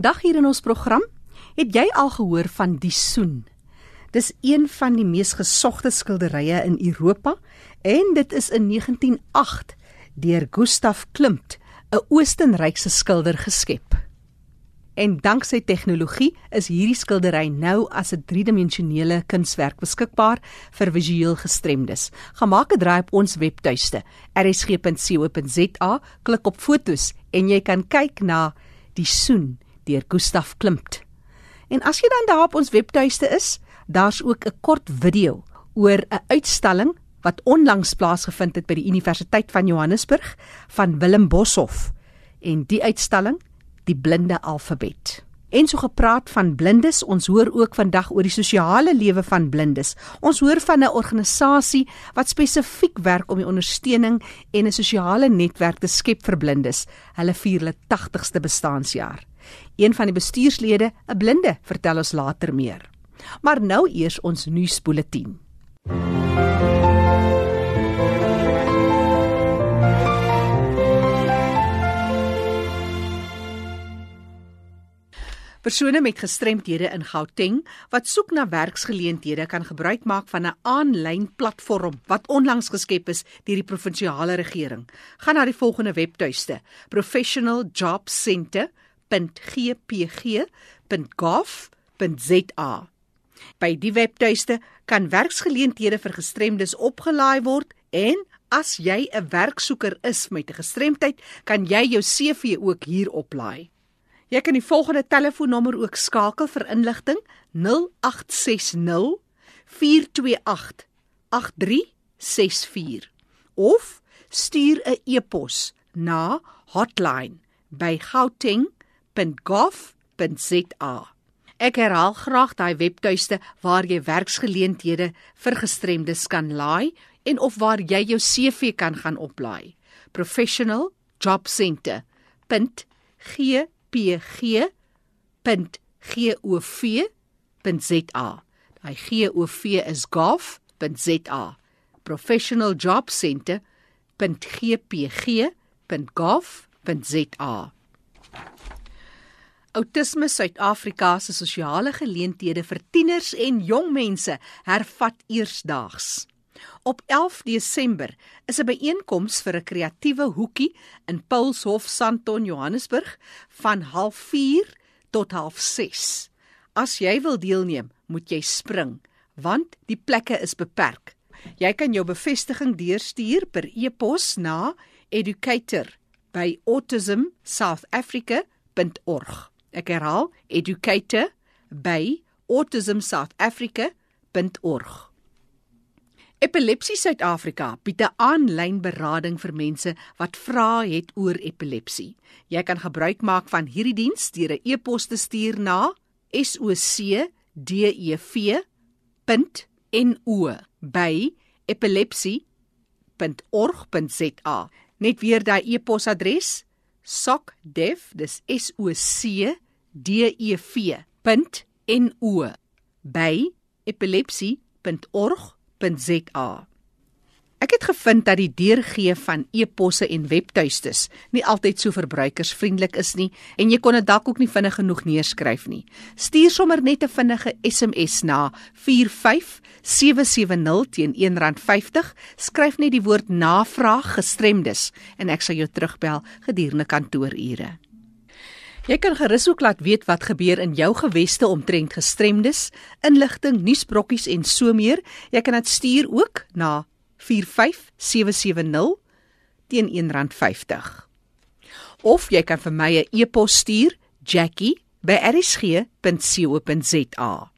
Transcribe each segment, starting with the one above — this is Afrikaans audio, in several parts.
Vandag hier in ons program, het jy al gehoor van die Soen? Dis een van die mees gesogte skilderye in Europa en dit is in 1908 deur Gustav Klimt, 'n Oostenrykse skilder geskep. En danksy tegnologie is hierdie skildery nou as 'n driedimensionele kunswerk beskikbaar vir visueel gestremdes. Gemaak 'n draai op ons webtuiste rsg.co.za, klik op fotos en jy kan kyk na die soen deur Gustav Klimt. En as jy dan daar op ons webtuiste is, daar's ook 'n kort video oor 'n uitstalling wat onlangs plaasgevind het by die Universiteit van Johannesburg van Willem Boshoff en die uitstalling die blinde alfabet. En so gepraat van blindes, ons hoor ook vandag oor die sosiale lewe van blindes. Ons hoor van 'n organisasie wat spesifiek werk om die ondersteuning en 'n sosiale netwerk te skep vir blindes. Hulle vier hulle 80ste bestaanjaar. Een van die bestuurslede, 'n blinde, vertel ons later meer. Maar nou eers ons nuusbulletin. Persone met gestremthede in Gauteng wat soek na werksgeleenthede kan gebruik maak van 'n aanlyn platform wat onlangs geskep is deur die provinsiale regering. Gaan na die volgende webtuiste: professionaljobcenter.gpg.gov.za. By die webtuiste kan werksgeleenthede vir gestremdes opgelaai word en as jy 'n werksoeker is met 'n gestremdheid, kan jy jou CV ook hier oplaai. Jy kan die volgende telefoonnommer ook skakel vir inligting 0860 428 8364 of stuur 'n e-pos na hotline@gauteng.gov.za. Ek herhaal graag daai webtuiste waar jy werksgeleenthede vir gestremdes kan laai en of waar jy jou CV kan gaan oplaai. professionaljobcenter.gov pg.gov.za. Daai gov is gov.za. professionaljobcenter.gpg.gov.za. Autisme Suid-Afrika se sosiale geleenthede vir tieners en jong mense hervat eersdaags. Op 11 Desember is 'n byeenkoms vir 'n kreatiewe hoekie in Paulshof Sandton Johannesburg van 04:30 tot 06:30. As jy wil deelneem, moet jy spring want die plekke is beperk. Jy kan jou bevestiging deurstuur per e-pos na educator@autismsouthafrica.org. Ek herhaal educator@autismsouthafrica.org. Epilepsie Suid-Afrika bied 'n aanlyn berading vir mense wat vra het oor epilepsie. Jy kan gebruik maak van hierdie diens deur 'n e-pos te stuur na socdev.no by epilepsie.org.za. Net weer daai e-posadres socdev dis s o c d e v.no by epilepsie.org.za. Ek het gevind dat die deurgee van e-posse en webtuistes nie altyd so verbruikersvriendelik is nie en jy kon dit dalk ook nie vinnig genoeg neerskryf nie. Stuur sommer net 'n vinnige SMS na 45770 teen R1.50. Skryf net die woord navraag gestremdes en ek sal jou terugbel gedurende kantoorure. Jy kan gerus ook laat weet wat gebeur in jou geweste omtrent gestremdes, inligting, nuusbrokkies en so meer. Jy kan dit stuur ook na 45770 teen R1.50. Of jy kan vir my 'n e-pos stuur, jackie@rsg.co.za.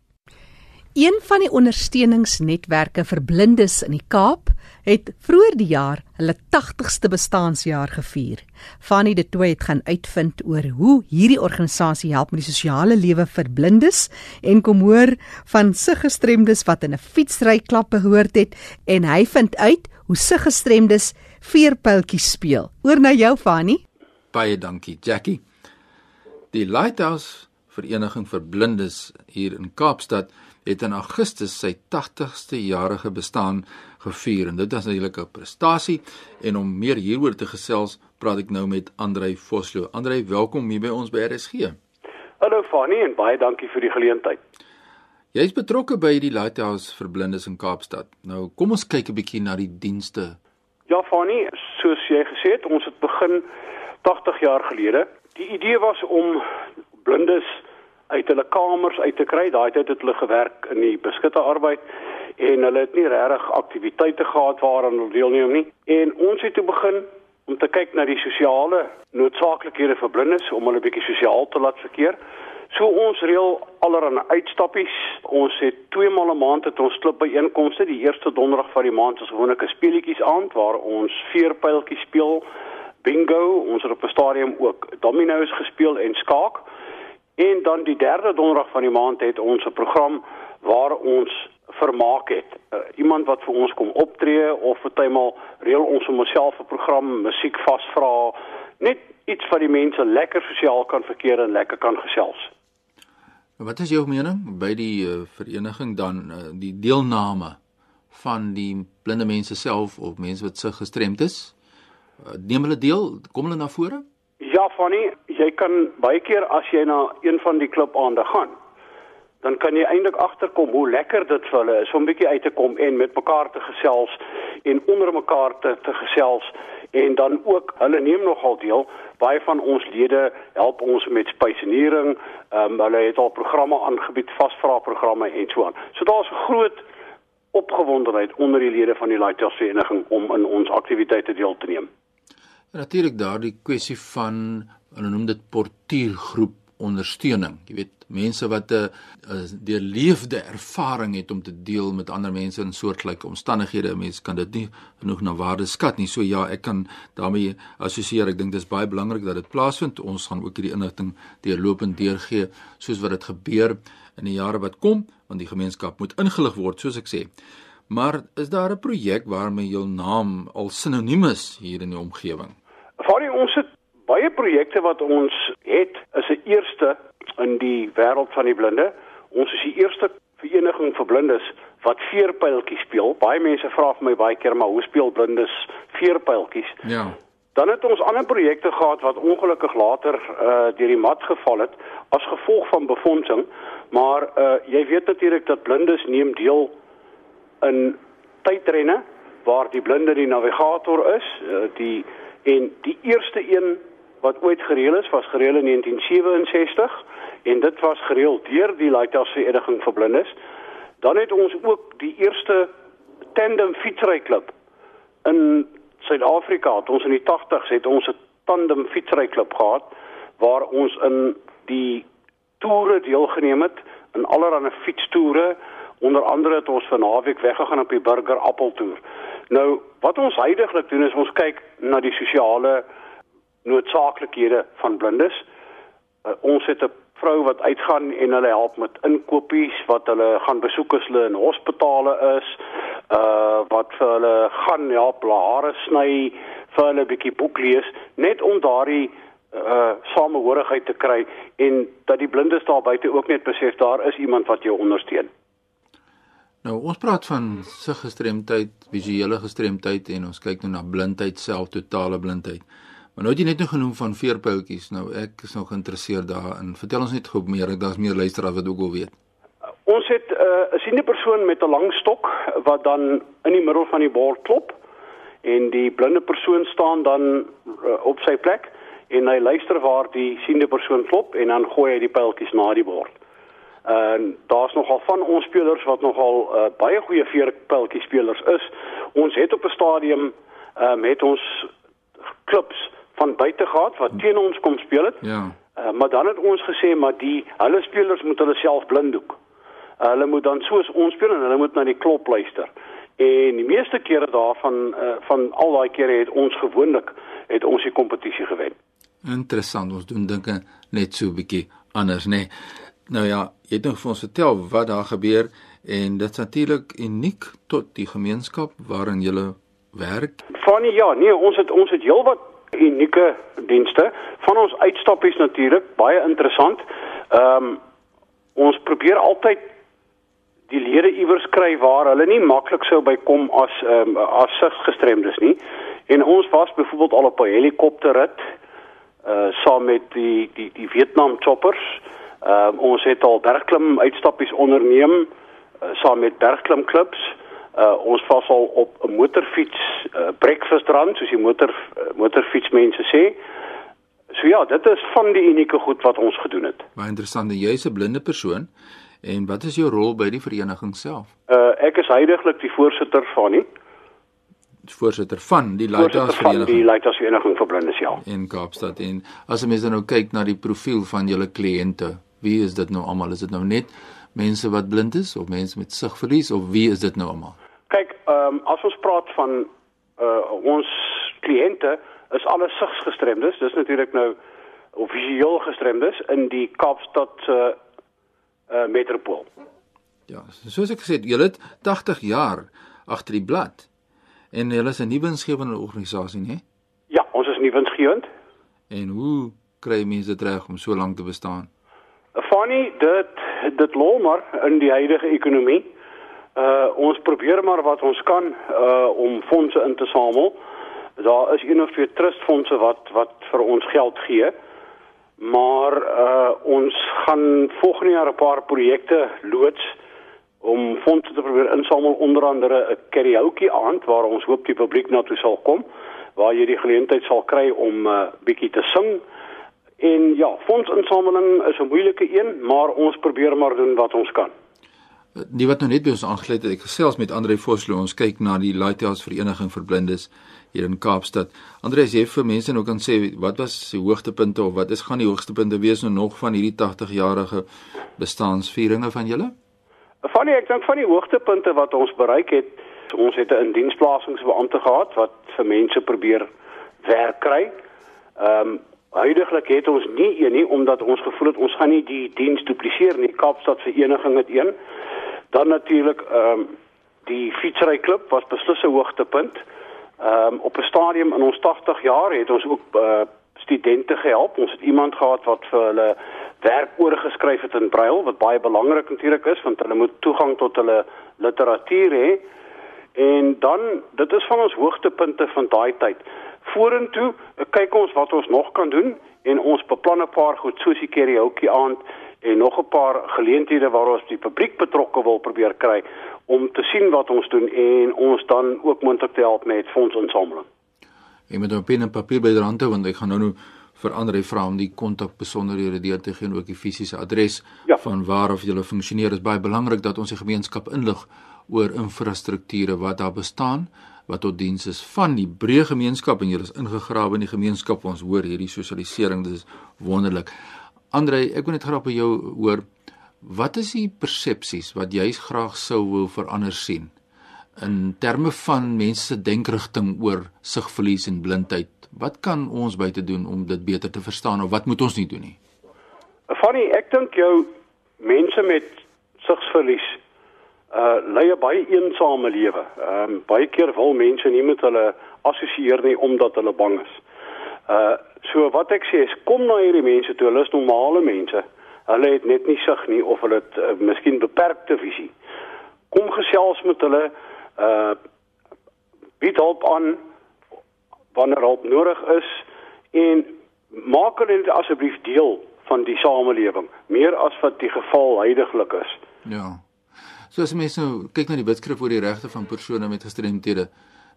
Een van die ondersteuningsnetwerke vir blindes in die Kaap het vroeër die jaar hulle 80ste bestaanjaar gevier. Fanny de Tooy het gaan uitvind oor hoe hierdie organisasie help met die sosiale lewe vir blindes en kom hoor van siggestremdes wat in 'n fietsryklap behoort het en hy vind uit hoe siggestremdes veerpyltjies speel. Oor na jou Fanny. Baie dankie Jackie. Die Lighthouse Vereniging vir Blindes hier in Kaapstad het in Augustus sy 80ste jarige bestaan gevier en dit was natuurlik 'n prestasie en om meer hieroor te gesels, praat ek nou met Andrei Vosloo. Andrei, welkom hier by ons by RSG. Hallo Fanny en baie dankie vir die geleentheid. Jy's betrokke by die Lighthouse vir blindes in Kaapstad. Nou kom ons kyk 'n bietjie na die dienste. Ja Fanny, soos jy gesê het, ons het begin 80 jaar gelede. Die idee was om blindes uit hulle kamers uit te kry. Daai tyd het hulle gewerk in die beskutte arbeid en hulle het nie regtig aktiwiteite gehad waaraan hulle deelneem nie. En ons het toe begin om te kyk na die sosiale noodsaaklikhede vir blindes om hulle bietjie sosiaal te laat verkeer. So ons reël allerlei uitstappies. Ons het twee maal 'n maand het ons klub byeenkomste. Die eerste donderdag van die maand is gewoonlik 'n speletjies aand waar ons veerpyltjies speel, bingo, ons het op 'n stadium ook domino's gespeel en skaak. En dan die derde donderdag van die maand het ons 'n program waar ons vermaak het. Uh, iemand wat vir ons kom optree of partymal reël ons om onsself 'n program musiek vasvra, net iets wat die mense lekker sosiaal kan verkeer en lekker kan gesels. Wat is jou mening by die uh, vereniging dan uh, die deelname van die blinde mense self of mense wat se gestremd is? Uh, neem hulle deel? Kom hulle na vore? Ja, Fanny, jy kan baie keer as jy na een van die klubaande gaan, dan kan jy eintlik agterkom hoe lekker dit vir hulle is om 'n bietjie uit te kom en met mekaar te gesels en onder mekaar te, te gesels en dan ook hulle neem nogal deel baie van ons lede help ons met spysenering ehm um, hulle het al programme aangebied vasvra programme en so aan. So daar's 'n groot opgewondenheid onder die lede van die Lighthouse vereniging om in ons aktiwiteite deel te neem. Natuurlik daardie kwessie van hulle noem dit portuïergroep ondersteuning. Jy weet, mense wat 'n deurleefde ervaring het om te deel met ander mense in soortgelyke omstandighede. Mense kan dit nie genoeg na waarde skat nie. So ja, ek kan daarmee assosieer. Ek dink dis baie belangrik dat dit plaasvind. Ons gaan ook hierdie inligting deurlopend deurgee soos wat dit gebeur in die jare wat kom, want die gemeenskap moet ingelig word, soos ek sê. Maar is daar 'n projek waarmee jou naam al sinoniem is hier in die omgewing? Vir ons het projekte wat ons het is 'n eerste in die wêreld van die blinde. Ons is die eerste vereniging vir blindes wat veerpyltjies speel. Baie mense vra vir my baie keer maar hoe speel blindes veerpyltjies? Ja. Dan het ons ander projekte gehad wat ongelukkig later uh deur die mat geval het as gevolg van befondsing. Maar uh jy weet natuurlik dat blindes neem deel in tydrenne waar die blinde die navigator is, uh, die en die eerste een wat ooit gereël is, was gereël in 1967 en dit was gereël deur die Lighthouse Vereniging vir Blindes. Dan het ons ook die eerste tandem fietsryklub in Suid-Afrika. Ons in die 80s het ons 'n tandem fietsryklub gehad waar ons in die toere deelgeneem het in allerlei fietstoere. Onder andere het ons vir naweek weggegaan op die Burger Appeltoer. Nou, wat ons heidaglik doen is ons kyk na die sosiale noodsaaklikhede van blindes. Uh, ons het 'n vrou wat uitgaan en hulle help met inkopies wat hulle gaan besoek as hulle in hospitale is. Uh wat vir hulle gaan help hare sny, vir hulle 'n bietjie boek lees, net om daardie uh samehorigheid te kry en dat die blindes daar buite ook net besef daar is iemand wat jou ondersteun. Nou ons praat van siggestremdheid, visuele gestremdheid en ons kyk nou na blindheid self, totale blindheid. Maar nou het jy net genoem van veerpyltjies. Nou ek is nog geïnteresseerd daarin. Vertel ons net gou meer, daar's meer luisteraars wat ook wil weet. Ons het uh, 'n uh, siende persoon met 'n lang stok wat dan in die middel van die bord klop en die blinde persoon staan dan uh, op sy plek en hy luister waar die siende persoon klop en dan gooi hy die pyltjies na die bord. En uh, daar's nogal van ons spelers wat nogal uh, baie goeie veerpyltjie spelers is. Ons het op 'n stadium uh, met ons klubs van buite gehad wat teen ons kom speel het. Ja. Uh, maar dan het ons gesê maar die hulle spelers moet hulle self blinddoek. Uh, hulle moet dan soos ons speel en hulle moet na die klop luister. En die meeste kere daarvan uh, van al daai kere het ons gewoonlik het ons die kompetisie gewen. Interessant, ons doen dinge net so 'n bietjie anders, nê. Nee. Nou ja, jy het nog vir ons vertel wat daar gebeur en dit's natuurlik uniek tot die gemeenskap waarin jy werk. Van ja, nee, ons het ons het heelwat unieke dienste. Van ons uitstappies natuurlik baie interessant. Ehm um, ons probeer altyd die lede iewers kry waar hulle nie maklik sou bykom as ehm um, as siggestremdes nie. En ons was byvoorbeeld al op 'n helikopterrit uh saam met die die die Vietnam choppers Ehm uh, ons het al bergklim uitstappies onderneem uh, saam met bergklimklubs. Uh, ons was al op 'n motorfiets uh, breakfast run soos die motor uh, motorfietsmense sê. So ja, dit is van die unieke goed wat ons gedoen het. Baie interessant. Jy's 'n blinde persoon en wat is jou rol by die vereniging self? Uh ek is heidaglik die voorsitter van die voorsitter van die Lighthouse Vereniging. Die Lighthouse Vereniging vir Blindes ja. In Kaapstad en as mense nou kyk na die profiel van julle kliënte, wie is dit nou almal? Is dit nou net mense wat blind is of mense met sigverlies of wie is dit nou almal? Kyk, ehm um, as ons praat van uh ons kliënte is alle sigsgestremdes. Dis natuurlik nou visueel gestremdes in die Kaapstad se uh, uh metropool. Ja, soos ek gesê het, julle het 80 jaar agter die blad en julle is 'n nuwe insgewende organisasie, né? Ja, ons is nuwensgewend. En hoe kry mense dit reg om so lank te bestaan? Funny dit dit loop maar in die huidige ekonomie. Uh ons probeer maar wat ons kan uh om fondse in te samel. Daar is een of twee trustfondse wat wat vir ons geld gee. Maar uh ons gaan volgende jaar 'n paar projekte loods om fondse te probeer insamel onder andere 'n karaoke aand waar ons hoop die publiek na toe sal kom waar jy die geleentheid sal kry om 'n uh, bietjie te sing. En ja, fondsinsameling is 'n moeilike een, maar ons probeer maar doen wat ons kan. Die wat nou net by ons aangesluit het, ek gesels met Andre Vosloo, ons kyk na die Lighthouse Vereniging vir Blindes hier in Kaapstad. Andre, as jy vir mense nou kan sê wat was die hoogtepunte of wat is gaan die hoogtepunte wees nou nog van hierdie 80-jarige bestaansvieringe van julle? Van die ek dink van die hoogtepunte wat ons bereik het, ons het 'n indiensplasingsbeampte gehad wat vir mense probeer werk kry. Ehm um, Huidiglik het ons nie een nie omdat ons gevoel het ons gaan nie die diens dupliseer nie. Kaapstad Vereniging het een. Dan natuurlik ehm um, die fietsry klub was beslis 'n hoogtepunt. Ehm um, op 'n stadium in ons 80 jaar het ons ook uh, studente gehelp. Ons het iemand gehad wat vir hulle werk oorgeskryf het in brail wat baie belangrik natuurlik is want hulle moet toegang tot hulle literatuur hê. En dan dit is van ons hoogtepunte van daai tyd vorentoe kyk ons wat ons nog kan doen en ons beplan 'n paar goed soos die karaoke aand en nog 'n paar geleenthede waar ons die publiek betrokke wil probeer kry om te sien wat ons doen en ons dan ook moontlik te help met fondsinsameling. Ek moet nou pen en papier byderhand hou want ek gaan nou nou vir ander vra om die kontak besonderhede deur te gee en ook die fisiese adres ja. van waar of jy funksioneer. Dit is baie belangrik dat ons die gemeenskap inlig oor infrastrukture wat daar bestaan wat tot diens is van die breë gemeenskap en julle is ingegrawe in die gemeenskap ons hoor hierdie sosialisering dis wonderlik. Andre, ek wil net graag by jou hoor wat is die persepsies wat jy graag sou wil verander sien in terme van mense se denkrigting oor sigverlies en blindheid. Wat kan ons buite doen om dit beter te verstaan of wat moet ons nie doen nie? Funny, ek dink jou mense met sigsverlies uh lei 'n baie eensame lewe. Ehm um, baie keer wil mense nie met hulle assosieer nie omdat hulle bang is. Uh so wat ek sê is kom na hierdie mense toe. Hulle is normale mense. Hulle het net nie sig nie of hulle het uh, miskien beperkte visie. Kom gesels met hulle uh bied hulp aan wanneer hulp nodig is en maak hulle asseblief deel van die samelewing meer as wat die geval heidaglik is. Ja. So as mense nou kyk na die wetskrif oor die regte van persone met gestremthede,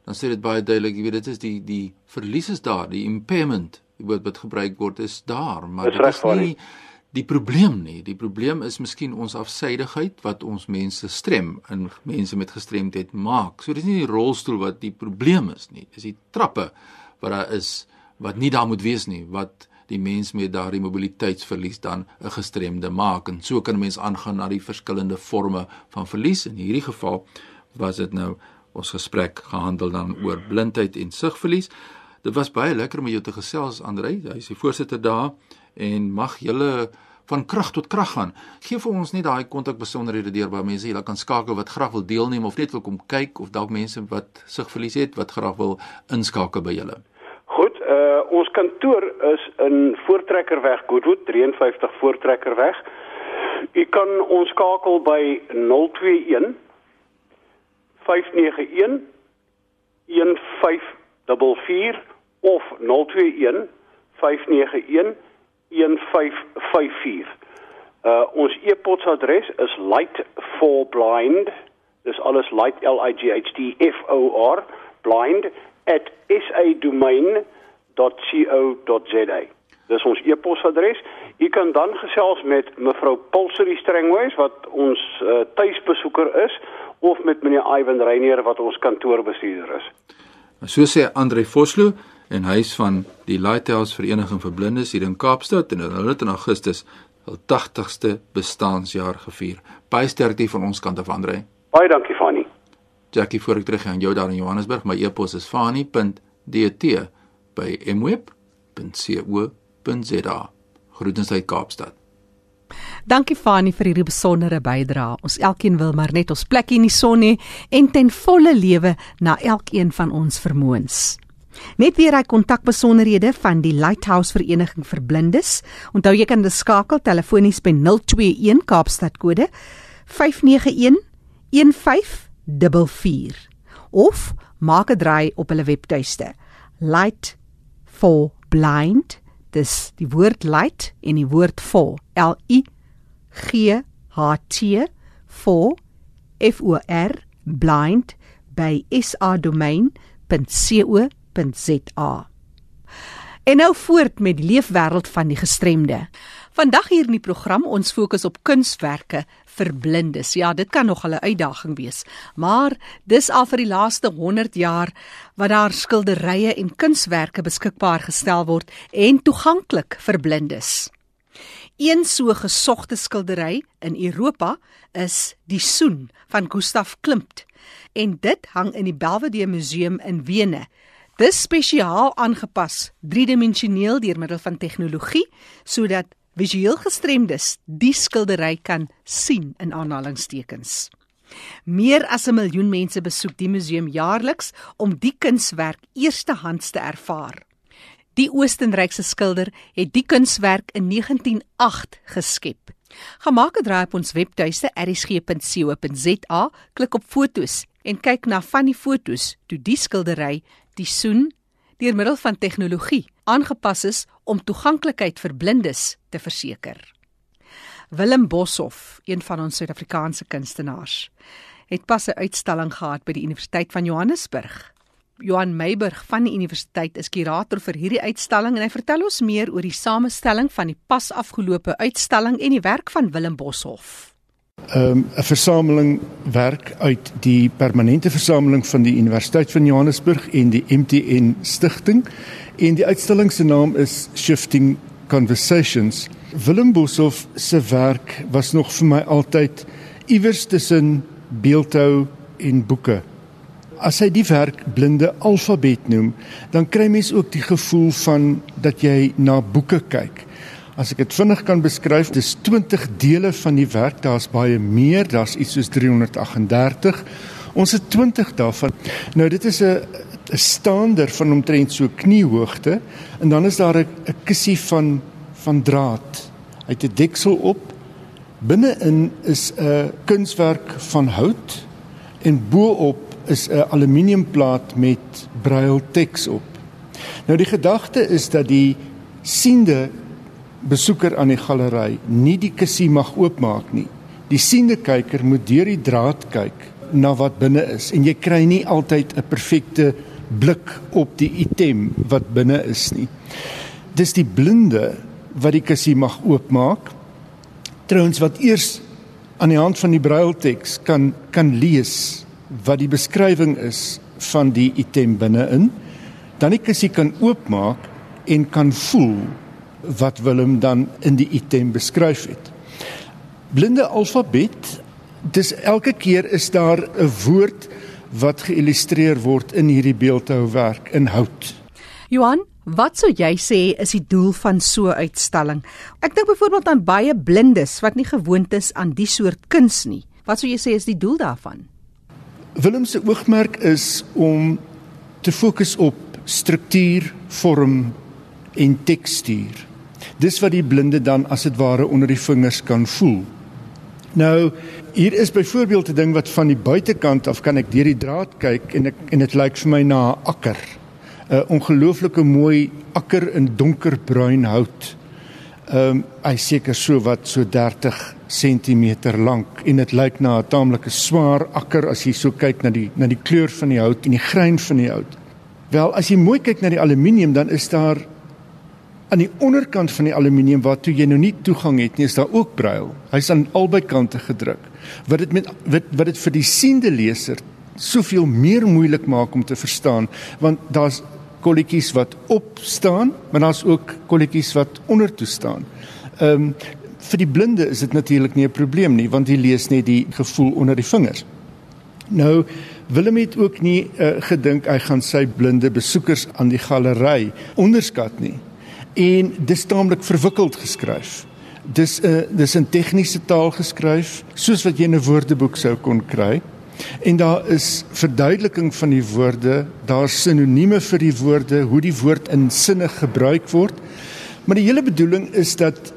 dan sê dit baie duidelik, jy weet dit is die die verlies is daar, die impairment, die woord wat gebruik word is daar, maar dit is nie die probleem nie. Die probleem is miskien ons afsydigheid wat ons mense strem in mense met gestremdheid maak. So dis nie die rolstoel wat die probleem is nie. Dis die trappe wat daar is wat nie daar moet wees nie, wat die mens met daardie mobiliteitsverlies dan 'n gestremde maak. En so kan mens aangaan na die verskillende forme van verlies. In hierdie geval was dit nou ons gesprek gehandel dan oor blindheid en sigverlies. Dit was baie lekker om jou te gesels Andre hy is die voorsitter daar en mag julle van krag tot krag gaan. Gee vir ons net daai kontak besonderhede deur waar mense julle kan skakel wat graag wil deelneem of net wil kom kyk of dalk mense wat sigverlies het wat graag wil inskakel by julle kantoor is in Voortrekkerweg Goodwood 53 Voortrekkerweg. U kan ons skakel by 021 591 1544 of 021 591 1554. Uh ons e-posadres is light4blind. Dis alles light L I G H T F O R blind @sadomain.co.za. Dis ons e-posadres. U kan dan gesels met mevrou Pulserie Strengways wat ons uh, tuisbesoeker is of met meneer Ivan Reinier wat ons kantoorbestuurder is. So sê Andre Vosloo en hy is van die Lighthouse Vereniging vir Blindes hier in Kaapstad en hulle het in Augustus hul 80ste bestaanjaar gevier. Baie sterkte van ons kant af Andre. Baie dankie Fanny. Jackie voor ek terug gaan jou daar in Johannesburg. My e-pos is fanny.dt by mweb.co.za. Groetens uit Kaapstad. Dankie Fani vir hierdie besondere bydrae. Ons elkeen wil maar net ons plekkie in die son hê en ten volle lewe na elkeen van ons vermoëns. Net weer hy kontakbesonderhede van die Lighthouse Vereniging vir Blindes. Onthou jy kan beskakel telefonies by 021 Kaapstad kode 591 1544 of maak 'n draai op hulle webtuiste light for blind dis die woord light en die woord for l i g h t for f o r blind by sadomain.co.za En nou voort met die leefwêreld van die gestremde. Vandag hier in die program ons fokus op kunswerke vir blindes. Ja, dit kan nog 'n uitdaging wees, maar dis al vir die laaste 100 jaar wat daar skilderye en kunswerke beskikbaar gestel word en toeganklik vir blindes. Een so gesogte skildery in Europa is Die Soen van Gustav Klimt en dit hang in die Belvedere Museum in Wene. Dis spesiaal aangepas, driedimensioneel deur middel van tegnologie sodat visueel gestremdes die skildery kan sien in aanhalingstekens. Meer as 'n miljoen mense besoek die museum jaarliks om die kunswerk eerstehands te ervaar. Die Oostenrykse skilder het die kunswerk in 1908 geskep. Gemaak 'n draai op ons webtuiste erisg.co.za, klik op fotos en kyk na van die fotos toe die skildery die soen deur middel van tegnologie aangepas is om toeganklikheid vir blindes te verseker. Willem Boshoff, een van ons Suid-Afrikaanse kunstenaars, het pas 'n uitstalling gehad by die Universiteit van Johannesburg. Johan Meiburg van die universiteit is kurator vir hierdie uitstalling en hy vertel ons meer oor die samestelling van die pas afgelope uitstalling en die werk van Willem Boshoff um, 'n versameling werk uit die permanente versameling van die Universiteit van Johannesburg en die MTN Stichting en die uitstalling se naam is Shifting Conversations. Willem Boshoff se werk was nog vir my altyd iewers tussen beeldhou en boeke. As hy die werk blinde alfabet noem, dan kry mens ook die gevoel van dat jy na boeke kyk. As ek dit vinnig kan beskryf, dis 20 dele van die werk. Daar's baie meer, daar's iets soos 338. Ons het 20 daarvan. Nou dit is 'n 'n staander van omtrent so kniehoogte en dan is daar 'n kussie van van draad. Hy het 'n deksel op. Binne-in is 'n kunswerk van hout en bo-op is 'n aluminiumplaat met braille-teks op. Nou die gedagte is dat die siende besoeker aan die galery nie die kussie mag oopmaak nie. Die siende kyker moet deur die draad kyk na wat binne is en jy kry nie altyd 'n perfekte blik op die item wat binne is nie. Dis die blinde wat die kussie mag oopmaak. Trouens wat eers aan die hand van die brailteks kan kan lees wat die beskrywing is van die item binne-in, dan die kussie kan oopmaak en kan voel wat Willem dan in die item beskryf het. Blinde alfabet, dis elke keer is daar 'n woord wat geïllustreer word in hierdie beeldhouwerk in hout. Johan, wat sou jy sê is die doel van so 'n uitstalling? Ek dink byvoorbeeld aan baie blindes wat nie gewoond is aan die soort kuns nie. Wat sou jy sê is die doel daarvan? Willem se oogmerk is om te fokus op struktuur, vorm en tekstuur. Dis wat die blinde dan as dit ware onder die vingers kan voel. Nou, hier is byvoorbeeld 'n ding wat van die buitekant af kan ek deur die draad kyk en ek en dit lyk vir my na 'n akker. 'n Ongelooflike mooi akker in donkerbruin hout. Ehm um, hy seker so wat so 30 cm lank en dit lyk na 'n taamlike swaar akker as jy so kyk na die na die kleur van die hout en die grein van die hout. Wel, as jy mooi kyk na die aluminium dan is daar aan die onderkant van die aluminium waartoe jy nou nie toegang het nie, is daar ook brail. Hy's aan albei kante gedruk. Wat dit met wat wat dit vir die siende leser soveel meer moeilik maak om te verstaan want daar's kolletjies wat op staan, maar daar's ook kolletjies wat onder toe staan. Ehm um, vir die blinde is dit natuurlik nie 'n probleem nie want hy lees net die gevoel onder die vingers. Nou Willem het ook nie uh, gedink hy gaan sy blinde besoekers aan die galery onderskat nie. En dis taamlik verwikkeld geskryf. Dis 'n uh, dis 'n tegniese taal geskryf soos wat jy in 'n woordeboek sou kon kry. En daar is verduideliking van die woorde, daar's sinonieme vir die woorde, hoe die woord in sinne gebruik word. Maar die hele bedoeling is dat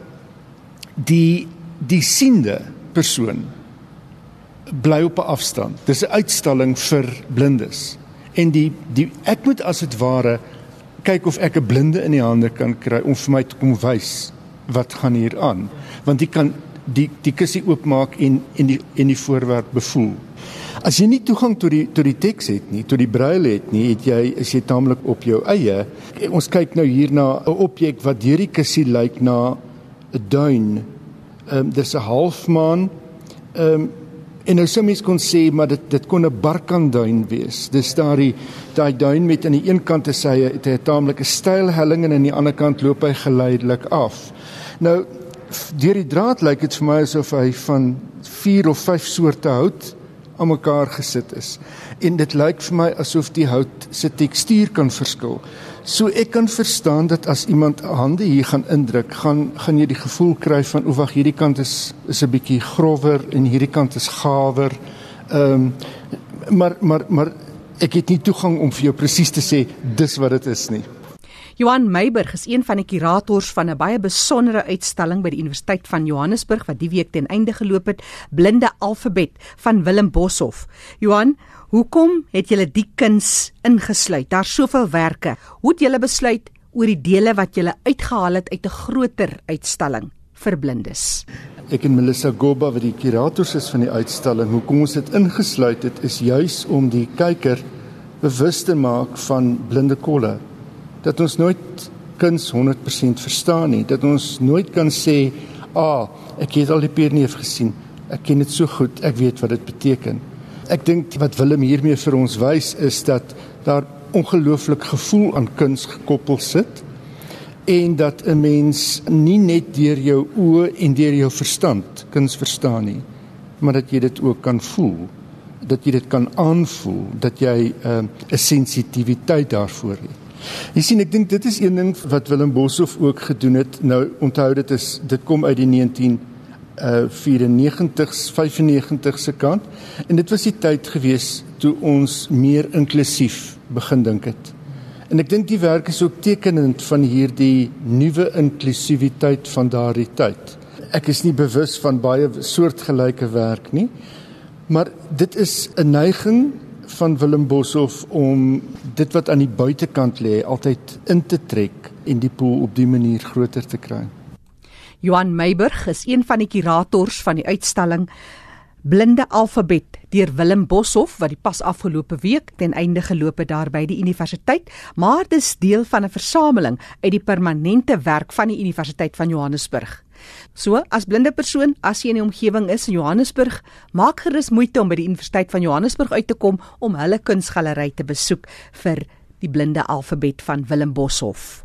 die die siende persoon bly op 'n afstand. Dis 'n uitstalling vir blindes. En die die ek moet as dit ware kyk of ek 'n blinde in die hande kan kry om vir my te kom wys wat gaan hier aan. Want jy kan die die kussie oopmaak en en die en die voorwerp bevoel. As jy nie toegang tot die tot die teks het nie, tot die braille het nie, het jy is jy taamlik op jou eie. Ons kyk nou hier na 'n objek wat deur die kussie lyk na 'n duin. Ehm um, dis 'n halfmaan. Ehm um, en nou sou mens kon sê maar dit dit kon 'n barkanduin wees. Dis daai daai duin met aan die een kant is hy het 'n taamlike steil helling en aan die ander kant loop hy geleidelik af. Nou deur die draad lyk dit vir my asof hy van 4 of 5 soorte hout aan mekaar gesit is. En dit lyk vir my asof die hout se tekstuur kan verskil. So ek kan verstaan dat as iemand hande hier gaan indruk, gaan gaan jy die gevoel kry van o wag hierdie kant is is 'n bietjie grower en hierdie kant is gawer. Ehm um, maar maar maar ek het nie toegang om vir jou presies te sê dis wat dit is nie. Johan Meiburg is een van die kurators van 'n baie besondere uitstalling by die Universiteit van Johannesburg wat die week ten einde geloop het, Blinde Alfabet van Willem Boshoff. Johan, hoekom het julle die kuns ingesluit? Daar's soveel Hoe het julle besluit oor die dele wat julle uitgehaal het uit 'n groter uitstalling vir blindes? Ek en Melissa Goba wat die kurators is van die uitstalling, hoekom ons dit ingesluit het is juis om die kyker bewus te maak van blinde kolle dat ons nooit kuns 100% verstaan nie, dat ons nooit kan sê, "Ah, ek het al die pierneef gesien. Ek ken dit so goed, ek weet wat dit beteken." Ek dink wat Willem hiermee vir ons wys is dat daar ongelooflik gevoel aan kuns gekoppel sit en dat 'n mens nie net deur jou oë en deur jou verstand kuns verstaan nie, maar dat jy dit ook kan voel, dat jy dit kan aanvoel, dat jy ehm, 'n uh, sensitiwiteit daarvoor het. Jy sien ek dink dit is een ding wat Willem Boshoff ook gedoen het. Nou onthou dit is dit kom uit die 19 uh 94s 95 se kant en dit was die tyd gewees toe ons meer inklusief begin dink het. En ek dink die werk is ook tekenend van hierdie nuwe inklusiwiteit van daardie tyd. Ek is nie bewus van baie soortgelyke werk nie, maar dit is 'n neiging van Willem Boshoff om dit wat aan die buitekant lê altyd in te trek en die pool op die manier groter te kry. Johan Meiburg is een van die kurators van die uitstalling Blinde Alfabet deur Willem Boshoff wat die pas afgelope week ten einde geloop het daar by die universiteit, maar dis deel van 'n versameling uit die permanente werk van die Universiteit van Johannesburg. So, as blinde persoon, as jy in die omgewing is in Johannesburg, maak gerus moeite om by die Universiteit van Johannesburg uit te kom om hulle kunsgalery te besoek vir die blinde alfabet van Willem Boshoff.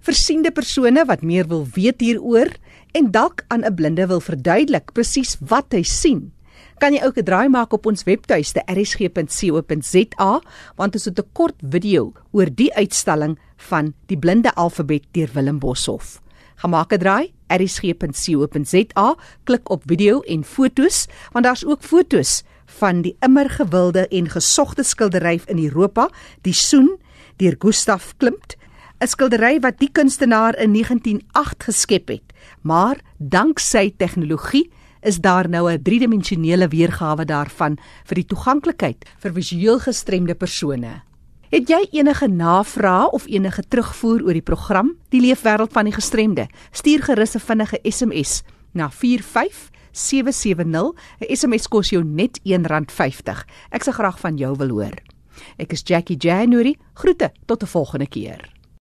Versiende persone wat meer wil weet hieroor en dalk aan 'n blinde wil verduidelik presies wat hy sien, kan jy ook 'n draai maak op ons webtuiste rsg.co.za want ons het 'n kort video oor die uitstalling van die blinde alfabet deur Willem Boshoff. Gemaak 'n draai rsg.co.za, klik op video en fotos, want daar's ook fotos van die immer gewilde en gesogte skildery in Europa, die Soen deur Gustav Klimt, 'n skildery wat die kunstenaar in 1908 geskep het. Maar danksy tegnologie is daar nou 'n driedimensionele weergawe daarvan vir die toeganklikheid vir visueel gestremde persone. Het jy enige navrae of enige terugvoer oor die program Die Leefwêreld van die Gestremde? Stuur gerus 'n vinnige SMS na 45770. 'n SMS kos jou net R1.50. Ek se graag van jou wil hoor. Ek is Jackie January. Groete tot 'n volgende keer.